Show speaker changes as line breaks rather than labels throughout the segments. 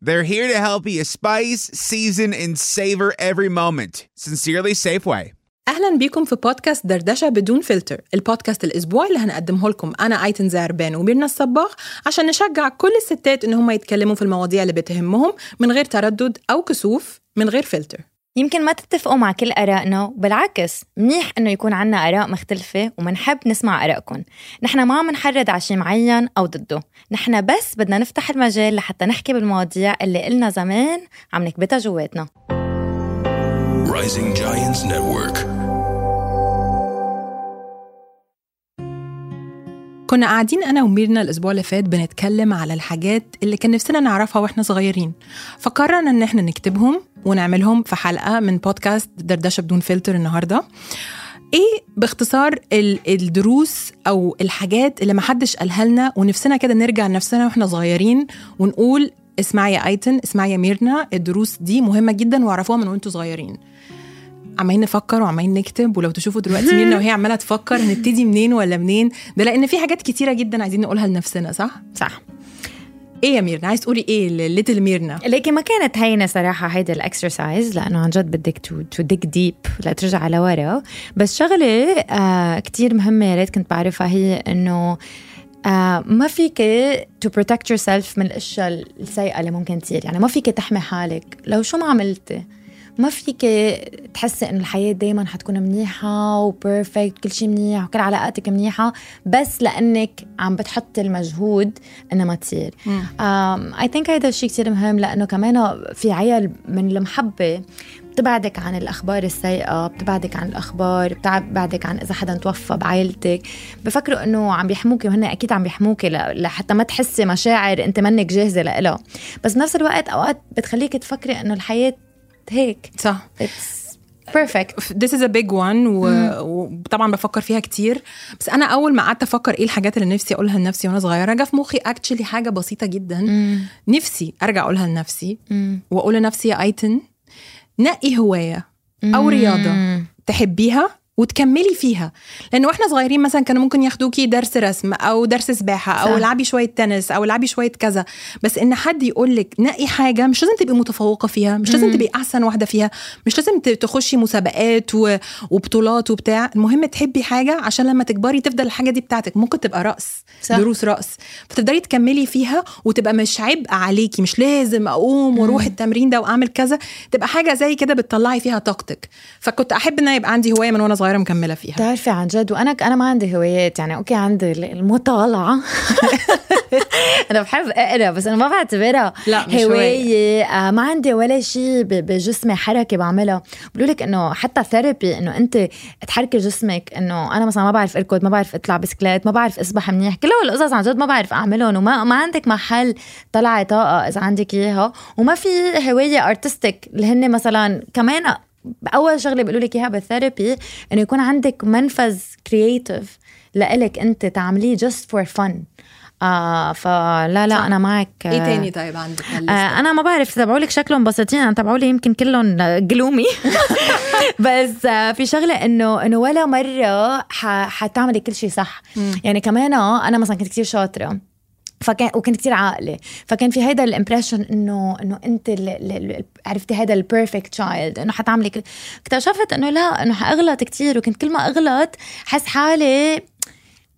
They're here to help you spice, season, and savor every moment. Sincerely, Safeway.
أهلا بيكم في بودكاست دردشة بدون فلتر البودكاست الأسبوعي اللي هنقدمه لكم أنا أيتن زعربان وميرنا الصباغ عشان نشجع كل الستات إن هم يتكلموا في المواضيع اللي بتهمهم من غير تردد أو كسوف من غير فلتر
يمكن ما تتفقوا مع كل آرائنا بالعكس منيح إنه يكون عنا آراء مختلفة ومنحب نسمع آرائكم. نحن ما عم نحرض على شيء معين أو ضده. نحن بس بدنا نفتح المجال لحتى نحكي بالمواضيع اللي قلنا زمان عم نكبتها جواتنا.
Rising Giants Network.
كنا قاعدين أنا وميرنا الأسبوع اللي فات بنتكلم على الحاجات اللي كان نفسنا نعرفها وإحنا صغيرين. فقررنا إن إحنا نكتبهم ونعملهم في حلقة من بودكاست دردشة بدون فلتر النهارده. إيه باختصار ال- الدروس أو الحاجات اللي محدش قالها لنا ونفسنا كده نرجع لنفسنا وإحنا صغيرين ونقول اسمعي يا أيتن اسمعي يا ميرنا الدروس دي مهمة جدا وأعرفوها من وأنتوا صغيرين. عمالين نفكر وعمالين نكتب ولو تشوفوا دلوقتي ميرنا وهي عمالة تفكر هنبتدي منين ولا منين؟ ده لأن في حاجات كتيرة جدا عايزين نقولها لنفسنا صح؟
صح.
إيه يا ميرنا؟ عايز تقولي إيه ل little ميرنا؟
لكن ما كانت هينة صراحة هيدا ال exercise لأنه عن جد بدك to to dig deep لترجع لورا بس شغلة آه كتير مهمة يا ريت كنت بعرفها هي إنه آه ما فيك to protect yourself من الأشياء السيئة اللي ممكن تصير. يعني ما فيك تحمي حالك. لو شو ما عملتي ما فيك تحسي انه الحياة دائما حتكون منيحة و perfect كل شيء منيح وكل علاقاتك منيحة بس لأنك عم بتحطي المجهود إنها ما تصير. I think هيدا الشيء كثير مهم لأنه كمان في عيل من المحبة بتبعدك عن الأخبار السيئة بتبعدك عن الأخبار بتبعدك عن إذا حدا توفى بعائلتك. بفكروا إنه عم بيحموكي وهن أكيد عم بيحموكي لحتى ما تحسي مشاعر أنت منك جاهزة لها بس بنفس الوقت أوقات بتخليك تفكري إنه الحياة هيك
صح.
perfect
This is a big one و- وطبعا بفكر فيها كتير. بس أنا أول ما قعدت أفكر إيه الحاجات اللي نفسي أقولها لنفسي وأنا صغيرة جه في مخي actually حاجة بسيطة جدا. نفسي أرجع أقولها لنفسي وأقول لنفسي يا أيتن نقي هواية أو رياضة تحبيها وتكملي فيها. لأن وإحنا صغيرين مثلا كانوا ممكن ياخدوكي درس رسم أو درس سباحة أو
صح.
العبي شوية تنس أو العبي شوية كذا. بس إن حد يقول لك نقي حاجة مش لازم تبقي متفوقة فيها مش لازم تبقي أحسن واحدة فيها مش لازم تخشي مسابقات و- وبطولات وبتاع. المهم تحبي حاجة عشان لما تكبري تفضل الحاجة دي بتاعتك. ممكن تبقى رقص
صح.
دروس رقص. فتقدري تكملي فيها وتبقى مش عبء عليكي. مش لازم أقوم وأروح التمرين ده وأعمل كذا. تبقى حاجة زي كده بتطلعي فيها طاقتك. فكنت أحب إن يبقى عندي هواية من وأنا صغيرة. مكملة فيها.
بتعرفي عن جد وأنا أنا ما عندي هوايات يعني أوكي عندي المطالعة. أنا بحب أقرأ بس أنا ما بعتبرها
لا، مش
هواية. آه ما عندي ولا شيء بجسمي حركة بعملها. بقولوا لك إنه حتى therapy إنه أنت تحركي جسمك إنه أنا مثلا ما بعرف أركض ما بعرف أطلع بسكليت ما بعرف أسبح منيح. كل هول القصص عن جد ما بعرف أعملهم وما ما عندك محل طلعي طاقة إذا عندك إياها. وما في هواية artistic اللي هن مثلا كمان اول شغلة بيقولوا لك إياها بال therapy إنه يكون عندك منفذ creative لإلك أنت تعمليه just for fun آه فلا لا
صح.
أنا معك.
إيه
آه،
تاني طيب عندك
آه؟ أنا ما بعرف تبعولك شكلهم بسيطين أنا تبعولي يمكن كلهم gloomy بس آه في شغلة إنه إنه ولا مرة ح- حتعملي كل شيء صح. يعني كمان أنا مثلا كنت كثير شاطرة. فكان وكنت كثير عاقلة. فكان في هيدا ال impression انه إنه أنت عرفتي هذا ال perfect child إنه حتعملي اكتشفت إنه لا إنه حأغلط كثير وكنت كل ما أغلط حس حالي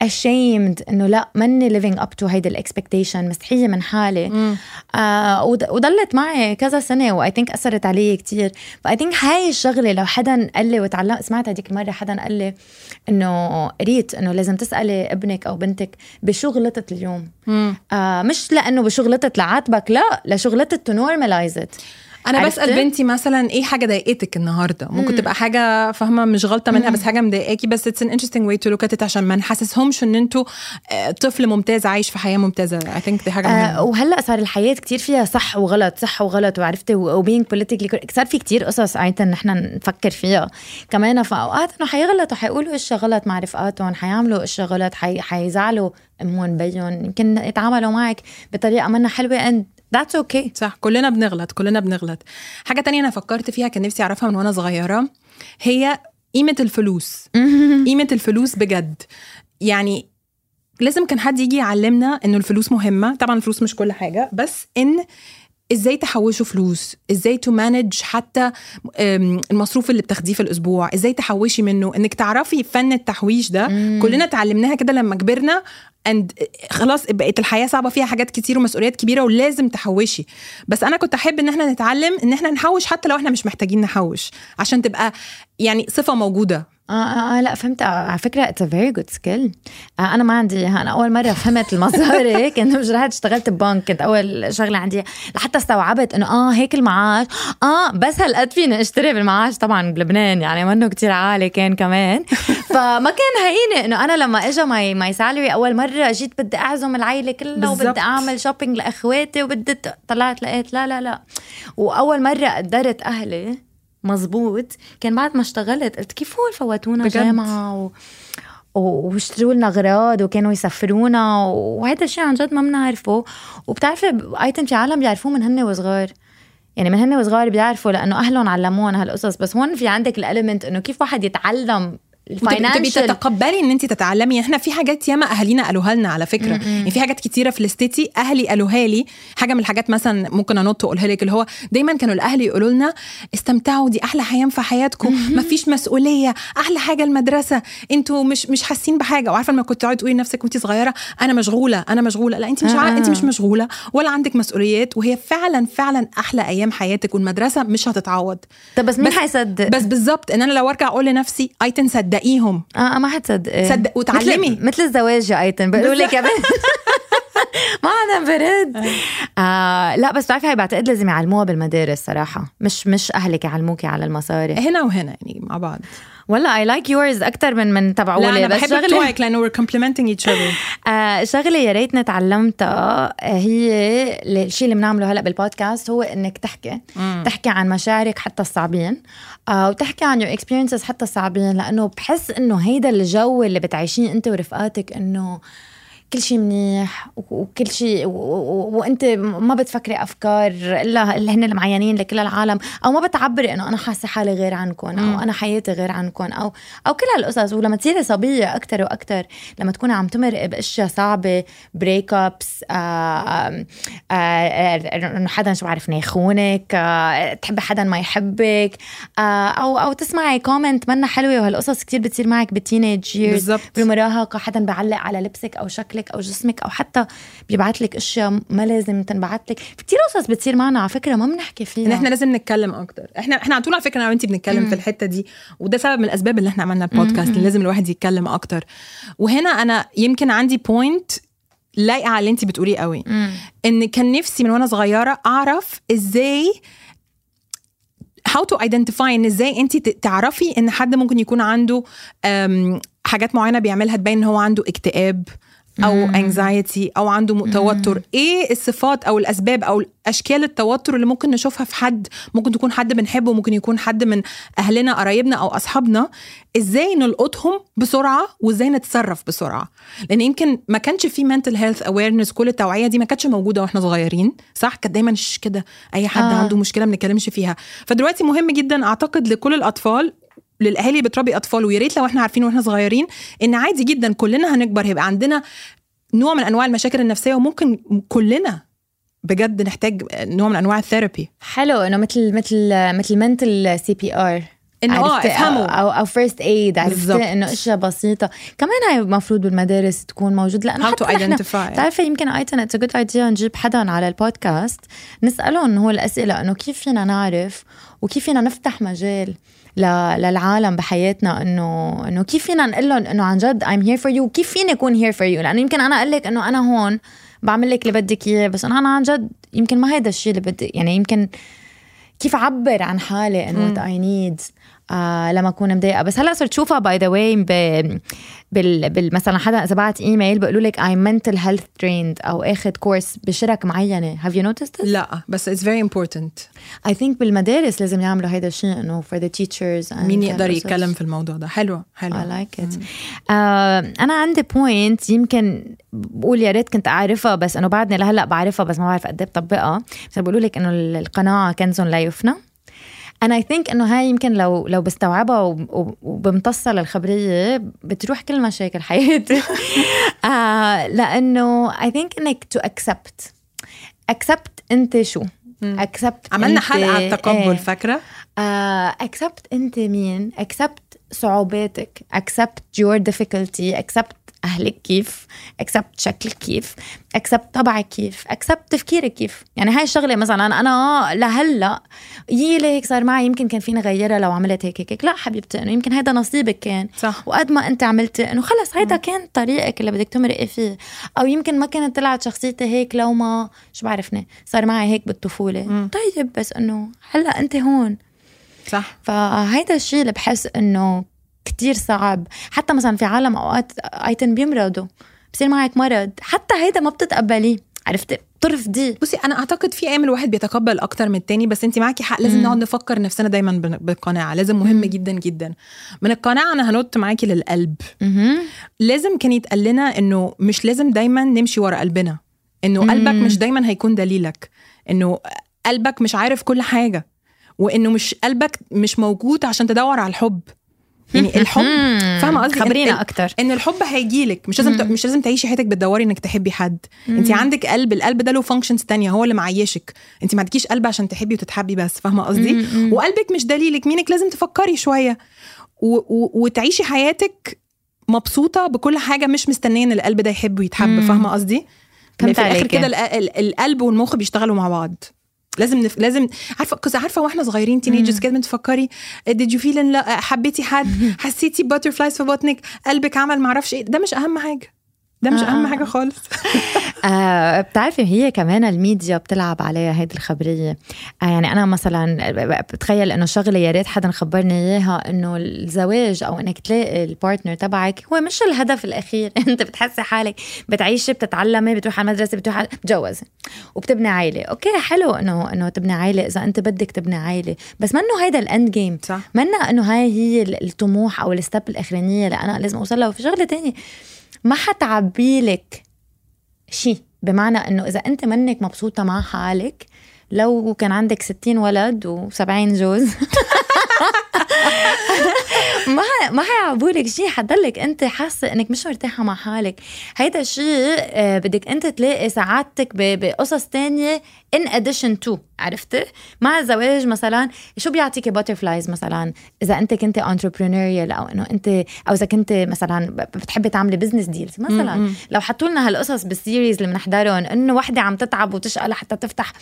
ashamed إنه لا ماني living up to هيدي ال expectation مستحية من حالي. آه وض- وضلت معي كذا سنة و I think أثرت علي كتير. ف I think هاي الشغلة لو حدا قال لي وتعلم سمعت هذيك المره حدا قال لي إنه قريت إنه لازم تسألي ابنك أو بنتك بشو غلطت اليوم. آه مش لأنه بشو غلطت لعاتبك لا لشو غلطت to
normalize أنا
بسأل؟
بنتي مثلا إيه حاجة ضايقتك النهارده؟ ممكن تبقى حاجة فاهمة مش غلطة منها بس حاجة مضايقاكي بس it's an interesting way to look at it عشان ما نحسسهمش إن أنتوا آه، طفل ممتاز عايش في حياة ممتازة. I think دي حاجة
آه
مهمه
وهلا صار الحياة كتير فيها صح وغلط صح وغلط وعرفتي و being politically صار في كتير قصص عادة نحن نفكر فيها. كمان في أوقات إنه حيغلطوا حيقولوا اشياء غلط مع رفقاتهم حيعملوا اشياء غلط حي... حيزعلوا امهم بيهم يمكن يتعاملوا معك بطريقة منا حلوة that's okay
صح كلنا بنغلط كلنا بنغلط. حاجة تانية أنا فكرت فيها كان نفسي أعرفها من وأنا صغيرة هي قيمة الفلوس. قيمة الفلوس بجد. يعني لازم كان حد يجي يعلمنا إنه الفلوس مهمة. طبعا الفلوس مش كل حاجة بس إن إزاي تحوشوا فلوس؟ إزاي to manage حتى المصروف اللي بتاخديه في الأسبوع؟ إزاي تحوشي منه؟ إنك تعرفي فن التحويش ده. كلنا اتعلمناها كده لما كبرنا and خلاص بقت الحياة صعبة فيها حاجات كتير ومسؤوليات كبيرة ولازم تحوشي. بس أنا كنت أحب إن إحنا نتعلم إن إحنا نحوش حتى لو إحنا مش محتاجين نحوش عشان تبقى يعني صفة موجودة.
آه, آه, آه لا فهمت. آه على فكرة it's very good skill آه أنا ما عندي اياها أنا أول مرة فهمت المصاري كنت مش رحت اشتغلت ببنك. كنت أول شغلة عندي لحتى استوعبت إنه آه هيك المعاش. آه بس هالقد فيني أشتري بالمعاش. طبعا بلبنان يعني منه كتير عالي كان كمان. فما كان هيني إنه أنا لما اجى my my salary أول مرة جيت بدي أعزم العيلة كلها
بالزبط.
وبدي أعمل shopping لإخواتي وبدي طلعت لقيت لا لا لا. وأول مرة قدرت أهلي مزبوط كان بعد ما اشتغلت قلت كيف هو فوتونا جامعة؟ و... و- واشتروا لنا أغراض وكانوا يسفرونا وهذا الشيء عن جد ما بنعرفه. وبتعرفي أيتن في عالم بيعرفوه من هن وصغار. يعني من هن وصغار بيعرفوا لأنه أهلهم علموهم هالقصص. بس هون في عندك ال element إنه كيف واحد يتعلم
وتبقي تبقي
ال financial
تتقبلي إن انت تتعلمي. إحنا في حاجات ياما أهالينا قالوها لنا على فكرة. يعني في حاجات كتيرة في الاستيتي أهلي قالوها لي. حاجة من الحاجات مثلا ممكن أنط وأقولها لك اللي هو دايما كانوا الأهل يقولوا لنا استمتعوا دي أحلى حياة في حياتكم. مفيش مسؤولية أحلى حاجة المدرسة. أنتوا مش مش حاسين بحاجة. وعارفة لما كنت تقعدي تقولي لنفسك وانت صغيرة أنا مشغولة أنا مشغولة. لا انت مش.
آه.
انت مش مشغولة ولا عندك مسؤوليات وهي فعلا فعلا أحلى أيام حياتك. والمدرسة مش هتتعوض.
طب بس مين
بس-
حيصدق
بس بالظبط. إن أنا لو أرجع أقول لنفسي ايتن صدقيهم
آه ما حتصدق
صدق. وتعلمي.
مثل, مثل الزواج يا أيتن بيقولوا لك يا بنت ما أنا برد. آه. لا بس بتعرفي هي بعتقد لازم يعلموها بالمدارس صراحة. مش مش أهلك يعلموكي على المصاري.
هنا وهنا يعني مع بعض.
ولا I like yours أكثر من من
لا
تبعولي
أنا
بس
بحب بتوعك لأنه complimenting each other.
آه شغله يا ريتني تعلمتها آه، هي الشيء اللي بنعمله هلأ بالبودكاست هو إنك تحكي.
مم.
تحكي عن مشاعرك حتى الصعبين آه وتحكي عن your experiences حتى الصعبين لأنه بحس إنه هيدا الجو اللي بتعيشيه أنت ورفقاتك إنه كل شيء منيح وكل شيء وانت ما بتفكري افكار الا اللي هن المعينين لكل العالم أو ما بتعبري إنه أنا حاسة حالي غير عنكم
أو.
أنا حياتي غير عنكم أو أو كل هالقصص. ولما تصيري صبية أكثر وأكثر لما تكوني عم تمرق بأشياء صعبة break ups إنه حدا شو بعرف يخونك آه، تحبي حدا ما يحبك آه، أو أو تسمعي comment منا حلوة وهالقصص كتير بتصير معك بال
teenage
بالمراهقة حدا بيعلق على لبسك أو شكلك. أو جسمك أو حتى بيبعت لك أشياء ما لازم تنبعت لك. في كتير قصص بتصير معنا على فكرة ما بنحكي فيها.
إحنا لازم نتكلم أكتر. إحنا إحنا على طول على فكرة أنا وانت بنتكلم في الحتة دي وده سبب من الأسباب اللي إحنا عملنا البودكاست اللي لازم الواحد يتكلم أكتر. وهنا أنا يمكن عندي point لايقة على اللي انت بتقوليه قوي.
مم.
إن كان نفسي من وأنا صغيرة أعرف إزاي how to identify إن إزاي انت تعرفي إن حد ممكن يكون عنده حاجات معينة بيعملها تبين إن هو عنده اكتئاب. أو anxiety أو عنده توتر. إيه الصفات أو الأسباب أو اشكال التوتر اللي ممكن نشوفها في حد؟ ممكن تكون حد بنحبه ممكن يكون حد من أهلنا قرايبنا أو أصحابنا. إزاي نلقطهم بسرعة وإزاي نتصرف بسرعة؟ لأن يمكن ما كانش في mental health awareness كل التوعية دي ما كانتش موجودة وإحنا صغيرين صح؟ كانت دايما كده أي حد.
آه.
عنده مشكلة ما بنتكلمش فيها. فدلوقتي مهم جدا أعتقد لكل الأطفال للأهالي اللي بتربي أطفال ويا ريت لو إحنا عارفين وإحنا صغيرين إن عادي جدا كلنا هنكبر هيبقى عندنا نوع من أنواع المشاكل النفسية وممكن كلنا بجد نحتاج نوع من أنواع ال therapy.
حلو إنه مثل مثل مثل mental
CPR إنه
آه؟
افهموا
أو أو
first
aid إنه إشياء بسيطة. كمان هاي المفروض بالمدارس تكون موجود لأنه
how
حتى بتعرفي يمكن I think it's good idea نجيب حدا على البودكاست نسألهم هو الأسئلة إنه كيف فينا نعرف وكيف فينا نفتح مجال. للعالم بحياتنا إنه إنه كيف فينا نقول لهم إنه عن جد I'm here for you وكيف فيني أكون here for you لأنه يمكن أنا أقول لك إنه أنا هون بعمل لك اللي بدك إياه بس أنا عن جد يمكن ما هيدا الشيء اللي بدي يعني يمكن كيف أعبر عن حالي إنه what I need لما أكون مضايقة. بس هلا صرت شوفها by the way بال, مثلا حدا إذا بعت إيميل بيقولوا لك I'm mental health trained أو آخذ كورس بشرك معينة. have you noticed
لا بس it's very important
I think بالمدارس لازم يعملوا هيدا الشيء إنه for the teachers
مين يقدر يتكلم في الموضوع ده؟ حلو حلو.
I like it. آه أنا عندي point يمكن بقول يا ريت كنت أعرفها بس إنه بعدني لهلأ بعرفها بس ما بعرف قد إيه بطبقها. بس بيقولوا لك إنه القناعة كنز لا يفنى. أنا I think إنه هاي يمكن لو لو بستوعبها وبمتصها للخبرية بتروح كل مشاكل حياتي. آه لأنه I think إنك to accept accept أنت شو؟ accept
عملنا حلقة على التقبل إيه. فاكرة؟
accept uh, أنت مين؟ accept صعوباتك. accept your difficulty accept أهلك كيف accept شكلك كيف accept طبعك كيف accept تفكيرك كيف. يعني هاي الشغلة مثلا أنا لهلأ يلي هيك صار معي يمكن كان فيني غيرها لو عملت هيك هيك. لا حبيبتي إنه يمكن هيدا نصيبك كان.
صح.
وقد ما أنت عملتي إنه خلص هيدا كان طريقك اللي بدك تمرقي فيه. أو يمكن ما كانت طلعت شخصيتي هيك لو ما شو بعرفني صار معي هيك بالطفولة.
مم.
طيب بس إنه هلأ أنت هون.
صح.
فهيدا الشيء اللي بحس إنه كتير صعب. حتى مثلا في عالم أوقات ايتن بيمرضوا بصير معك مرض حتى هيدا ما بتتقبليه. عرفتي بترفضيه
بصي أنا أعتقد في أيام الواحد بيتقبل أكتر من التاني بس أنت معاكي حق لازم
مم.
نقعد نفكر نفسنا دايما بالقناعة. لازم مهم
مم.
جدا جدا. من القناعة أنا هنط معاكي للقلب.
مهم.
لازم كان يتقال لنا إنه مش لازم دايما نمشي ورا قلبنا. إنه
مم.
قلبك مش دايما هيكون دليلك. إنه قلبك مش عارف كل حاجة. وإنه مش قلبك مش موجود عشان تدور على الحب. يعني الحب فاهمة قصدي؟
خبرينا
إن-
أكتر.
إن الحب هيجيلك مش لازم. مش لازم تعيشي حياتك بتدوري إنك تحبي حد. انت عندك قلب القلب ده له فانكشنز تانية هو اللي معيشك. انت ما عندكيش قلب عشان تحبي وتتحبي بس فاهمة قصدي؟ وقلبك مش دليلك مينك لازم تفكري شوية. و- و- وتعيشي حياتك مبسوطة بكل حاجة مش مستنية إن القلب ده يحب ويتحب. فاهمة قصدي؟
فهمت
في
الآخر.
كده الق- ال- القلب والمخ بيشتغلوا مع بعض. لازم نف... لازم عارفة كنت عارفة وإحنا صغيرين teenagers كده بتفكري did you feel حبيتي حد؟ حسيتي butterflies في بطنك؟ قلبك عمل معرفش إيه؟ ده مش أهم حاجة. ده مش
آه.
أهم حاجة خالص.
آه بتعرفي هي كمان الميديا بتلعب عليها هيدي الخبرية. آه يعني أنا مثلا بتخيل إنه شغله يا ريت حدا خبرني إياها إنه الزواج أو إنك تلاقي ال partner تبعك هو مش الهدف الأخير. أنت بتحسي حالك بتعيشي بتتعلمي بتروح على المدرسة بتروح على بتجوزي وبتبني عائلة. okay حلو إنه إنه تبني عائلة إذا أنت بدك تبني عائلة. بس منه هيدا ال end game
صح.
منا إنه هاي هي الطموح أو ال step الأخرانية. اللي أنا لازم أوصل لها وفي شغلة تانية. ما حتعبي لك شيء بمعنى إنه إذا أنت منك مبسوطة مع حالك لو كان عندك 60 ولد و70 جوز ما ما حيعبوا لك شيء حتضلك أنت حاسة إنك مش مرتاحة مع حالك. هيدا الشيء آه، بدك أنت تلاقي سعادتك بقصص تانية in addition to عرفتي مع الزواج مثلا شو بيعطيكي butterflies مثلا؟ إذا أنت كنت entrepreneurial أو إنه أنت أو إذا كنت مثلا بتحبي تعملي business deals مثلا.
م-م.
لو حطوا لنا هالقصص بال series اللي بنحضرهم إنه وحدة عم تتعب وتشقى لحتى تفتح.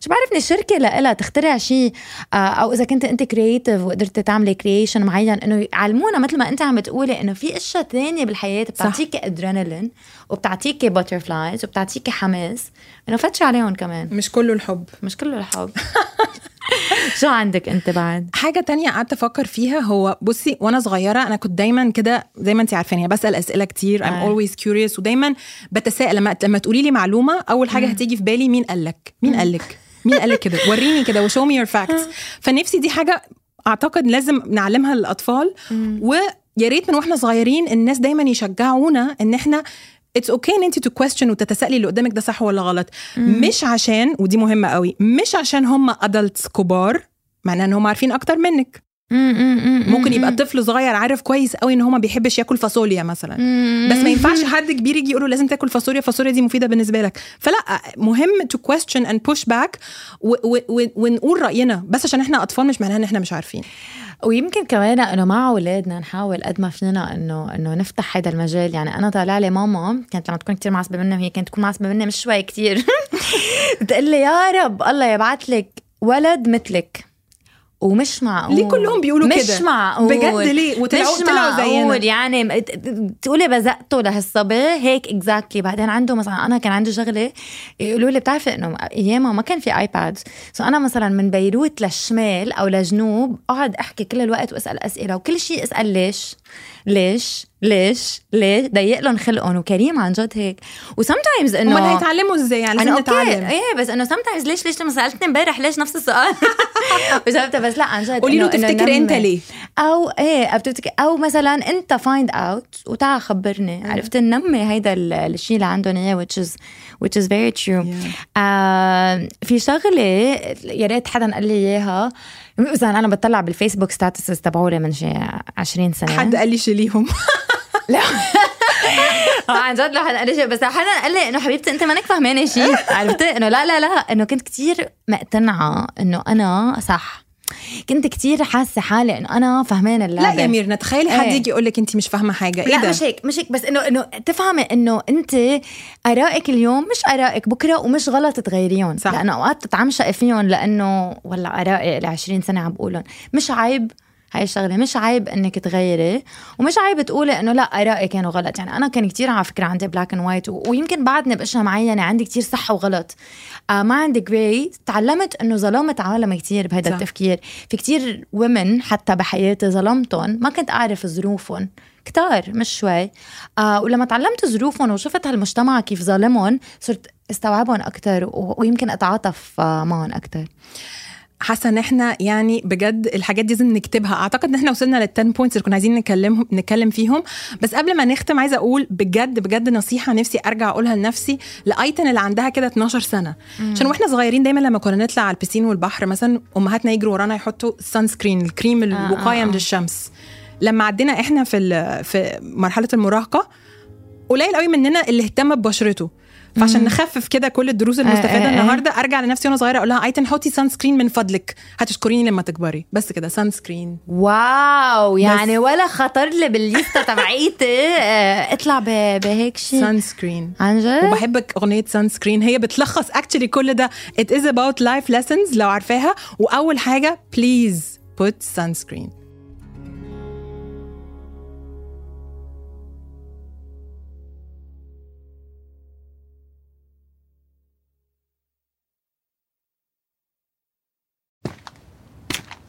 شو بعرفني شركة لها تخترع شيء آه، أو إذا كنت أنت creative وقدرتي تعملي creation معين إنه يعلمونا مثل ما أنت عم بتقولي إنه في أشياء ثانية بالحياة بتعطيكي ادرينالين وبتعطيكي butterflies وبتعطيكي حماس إنه فتشي عليهم كمان.
مش كله الحب.
مش كله الحب. شو عندك أنت بعد؟
حاجة تانية قعدت أفكر فيها هو بصي وأنا صغيرة أنا كنت دايما كده زي ما انت عارفاني بسأل أسئلة كتير I'm
آه.
always curious ودايما بتساءل. لما لما تقولي لي معلومة أول حاجة هتيجي في بالي مين قال لك مين قال لك مين قال لك كده؟ وريني كده و show me your facts فنفسي دي حاجة أعتقد لازم نعلمها للأطفال ويا ريت من وإحنا صغيرين الناس دايما يشجعونا إن إحنا it's okay okay ان انت to question وتتسألي اللي قدامك ده صح ولا غلط. مش عشان ودي مهمة قوي مش عشان هم adults كبار معناه إن هم عارفين أكتر منك. ممكن يبقى طفل صغير عارف كويس قوي إن هو ما بيحبش ياكل فاصوليا مثلا. بس ما ينفعش حد كبير يجي يقول له لازم تاكل فاصوليا فاصوليا دي مفيدة بالنسبة لك. فلا مهم to question and push back ونقول رأينا. بس عشان إحنا أطفال مش معناها إن إحنا مش عارفين.
ويمكن كمان إنه مع أولادنا نحاول قد ما فينا انه إنه نفتح هذا المجال. يعني أنا طالع لي ماما كانت لما تكون كتير معصبة مني وهي كانت تكون معصبة مني مش شوي كتير. بتقول لي يا رب الله يبعث لك ولد مثلك. ومش معقول.
ليه كلهم بيقولوا
مش
كده؟
معقول.
بجد ليه؟ وطلعوا-
مش
طلعوا زينا.
معقول. يعني تقولي بزقته لهالصبي هيك exactly بعدين عنده مثلا أنا كان عندي شغلة يقولوا لي بتعرفي إنه ايامها ما كان في iPad so أنا مثلا من بيروت للشمال أو لجنوب أقعد أحكي كل الوقت وأسأل أسئلة وكل شيء أسأل ليش؟ ليش؟ ليش؟ ليش؟ ضيق لهم خلقهم. وكريم عن جد هيك. و sometimes انه
أمال هيتعلموا إزاي؟ يعني لازم نتعلم.
إيه بس إنه sometimes ليش ليش لما سألتني امبارح ليش نفس السؤال؟ وجاوبتها بس لا عن جد
قولي له تفتكر انت
نمي.
ليه؟
أو إيه بتفتكر أو مثلا أنت find out وتعال خبرني. عرفت ننمي هيدا ال- الشيء اللي عندهم إياه which is which is very true. آه في شغلة يا ريت حدا قال لي إياها. مثلا أنا بطلع بالفيسبوك statuses تبعولي من شي 20 سنة.
حد قال لي شيليهم
لا. آه، عن جد لو شيء. بس حدا قال لي إنه حبيبتي أنت مانك فهمانه شيء. عرفتي؟ إنه لا لا لا إنه كنت كتير مقتنعة إنه أنا صح. كنت كتير حاسة حالي إنه أنا فهمانه
لا
اللعبه
يا ميرنا تخيلي حد
إيه.
يجي يقول لك أنت مش فاهمة حاجة.
لا
ده؟
مش هيك مش هيك. بس إنه إنه تفهمي إنه أنت آرائك اليوم مش آرائك بكرة ومش غلط تغيريهم
صح.
لأنه أوقات تتعمشقي فيهم لأنه والله آرائي ل 20 سنة عم بقولهم مش عيب هاي الشغلة. مش عيب إنك تغيري ومش عيب تقولي إنه لا ارائي كانوا غلط. يعني أنا كان كتير على فكرة عندي black and white ويمكن بعدني بأشياء معينة عندي كتير صح وغلط. آه ما عندي gray تعلمت إنه ظلمت عالم كتير بهذا
صح.
التفكير. في كتير ومن حتى بحياتي ظلمتهم. ما كنت أعرف ظروفهم. كتار مش شوي. آه ولما تعلمت ظروفهم وشفت هالمجتمع كيف ظالمهم صرت استوعبهم أكثر ويمكن أتعاطف آه معهم أكثر
حاسة إن إحنا يعني بجد الحاجات دي لازم نكتبها. أعتقد إن إحنا وصلنا لل 10 points اللي كنا عايزين نكلمهم نتكلم فيهم. بس قبل ما نختم عايزة أقول بجد بجد نصيحة نفسي أرجع أقولها لنفسي. لأيتن اللي عندها كده 12 سنة. عشان وإحنا صغيرين دايما لما كنا نطلع على البسين والبحر مثلا أمهاتنا يجروا ورانا يحطوا sunscreen الكريم الوقايه
آه.
من الشمس. لما عدينا إحنا في في مرحلة المراهقة قليل قوي مننا اللي اهتم ببشرته. فعشان نخفف كده كل الدروس المستفادة
آه، آه، آه.
النهارده أرجع لنفسي وأنا صغيرة أقول لها ايتن حطي sunscreen من فضلك. هتشكريني لما تكبري. بس كده sunscreen
wow يعني ولا خطر لي بالليستة تبعيتي آه، اطلع بهيك شيء
sunscreen
عن جد؟
وبحبك أغنية sunscreen هي بتلخص actually كل ده. It is about life lessons لو عارفاها. وأول حاجة please put sunscreen.